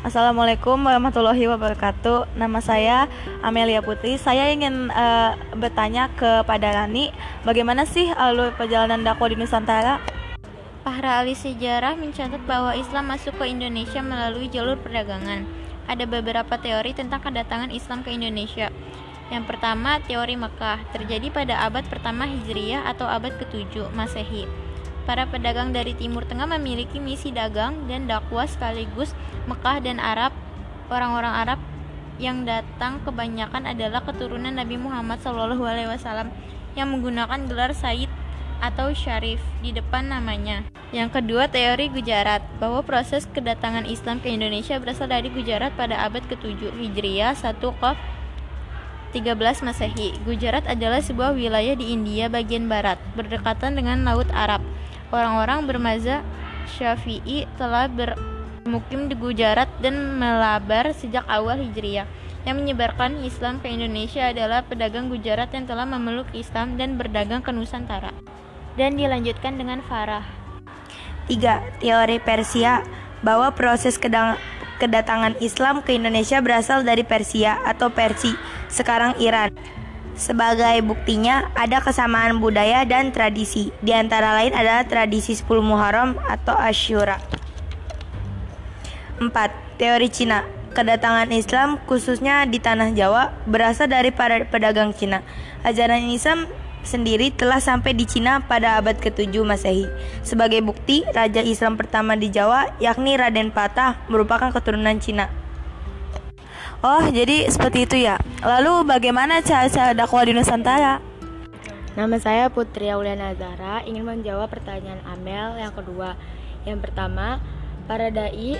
Assalamualaikum warahmatullahi wabarakatuh. Nama saya Amelia Putri. Saya ingin uh, bertanya kepada Rani, bagaimana sih alur perjalanan dakwah di Nusantara? Para ahli sejarah mencatat bahwa Islam masuk ke Indonesia melalui jalur perdagangan. Ada beberapa teori tentang kedatangan Islam ke Indonesia. Yang pertama, teori Mekah, terjadi pada abad pertama Hijriyah atau abad ke-7 Masehi. Para pedagang dari Timur Tengah memiliki misi dagang dan dakwah sekaligus Mekah dan Arab. Orang-orang Arab yang datang kebanyakan adalah keturunan Nabi Muhammad SAW yang menggunakan gelar Said atau Syarif di depan namanya. Yang kedua, teori Gujarat, bahwa proses kedatangan Islam ke Indonesia berasal dari Gujarat pada abad ke-7 Hijriah 1 ke 13 Masehi. Gujarat adalah sebuah wilayah di India bagian barat, berdekatan dengan Laut Arab. Orang-orang bermazhab Syafi'i telah bermukim di Gujarat dan melabar sejak awal Hijriah. Yang menyebarkan Islam ke Indonesia adalah pedagang Gujarat yang telah memeluk Islam dan berdagang ke Nusantara. Dan dilanjutkan dengan Farah. 3. Teori Persia bahwa proses kedatangan Islam ke Indonesia berasal dari Persia atau Persi, sekarang Iran. Sebagai buktinya, ada kesamaan budaya dan tradisi. Di antara lain adalah tradisi 10 Muharram atau Ashura. 4. Teori Cina Kedatangan Islam khususnya di tanah Jawa berasal dari para pedagang Cina. Ajaran Islam sendiri telah sampai di Cina pada abad ke-7 Masehi. Sebagai bukti, raja Islam pertama di Jawa yakni Raden Patah merupakan keturunan Cina. Oh, jadi seperti itu ya. Lalu bagaimana cara-cara dakwah di Nusantara? Nama saya Putri Auliana Zara, ingin menjawab pertanyaan Amel yang kedua. Yang pertama, para dai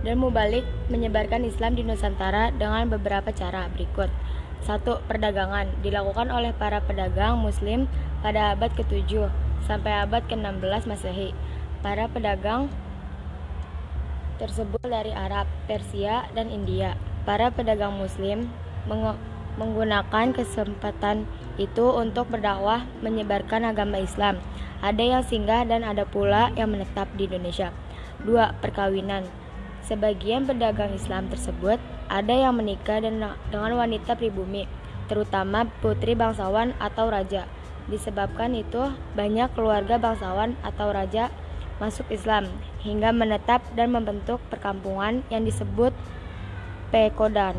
dan mubalik menyebarkan Islam di Nusantara dengan beberapa cara berikut. Satu, perdagangan dilakukan oleh para pedagang muslim pada abad ke-7 sampai abad ke-16 Masehi. Para pedagang tersebut dari Arab, Persia, dan India. Para pedagang Muslim menggunakan kesempatan itu untuk berdakwah menyebarkan agama Islam. Ada yang singgah dan ada pula yang menetap di Indonesia. Dua, perkawinan. Sebagian pedagang Islam tersebut ada yang menikah dengan wanita pribumi, terutama putri bangsawan atau raja. Disebabkan itu, banyak keluarga bangsawan atau raja masuk Islam hingga menetap dan membentuk perkampungan yang disebut Pekodan.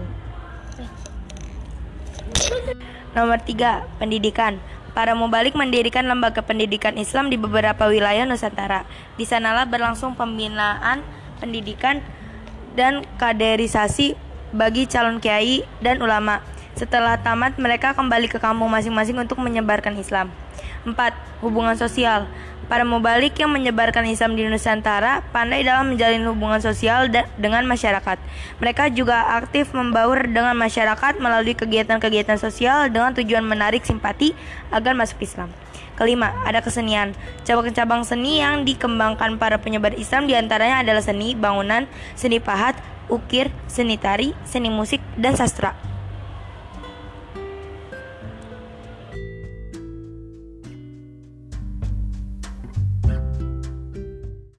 Nomor 3. Pendidikan. Para mubalik mendirikan lembaga pendidikan Islam di beberapa wilayah Nusantara. Di sanalah berlangsung pembinaan pendidikan dan kaderisasi bagi calon kiai dan ulama. Setelah tamat, mereka kembali ke kampung masing-masing untuk menyebarkan Islam. 4. Hubungan sosial. Para mubalik yang menyebarkan Islam di Nusantara pandai dalam menjalin hubungan sosial dengan masyarakat. Mereka juga aktif membaur dengan masyarakat melalui kegiatan-kegiatan sosial dengan tujuan menarik simpati agar masuk Islam. Kelima, ada kesenian. Cabang-cabang seni yang dikembangkan para penyebar Islam di antaranya adalah seni bangunan, seni pahat, ukir, seni tari, seni musik, dan sastra.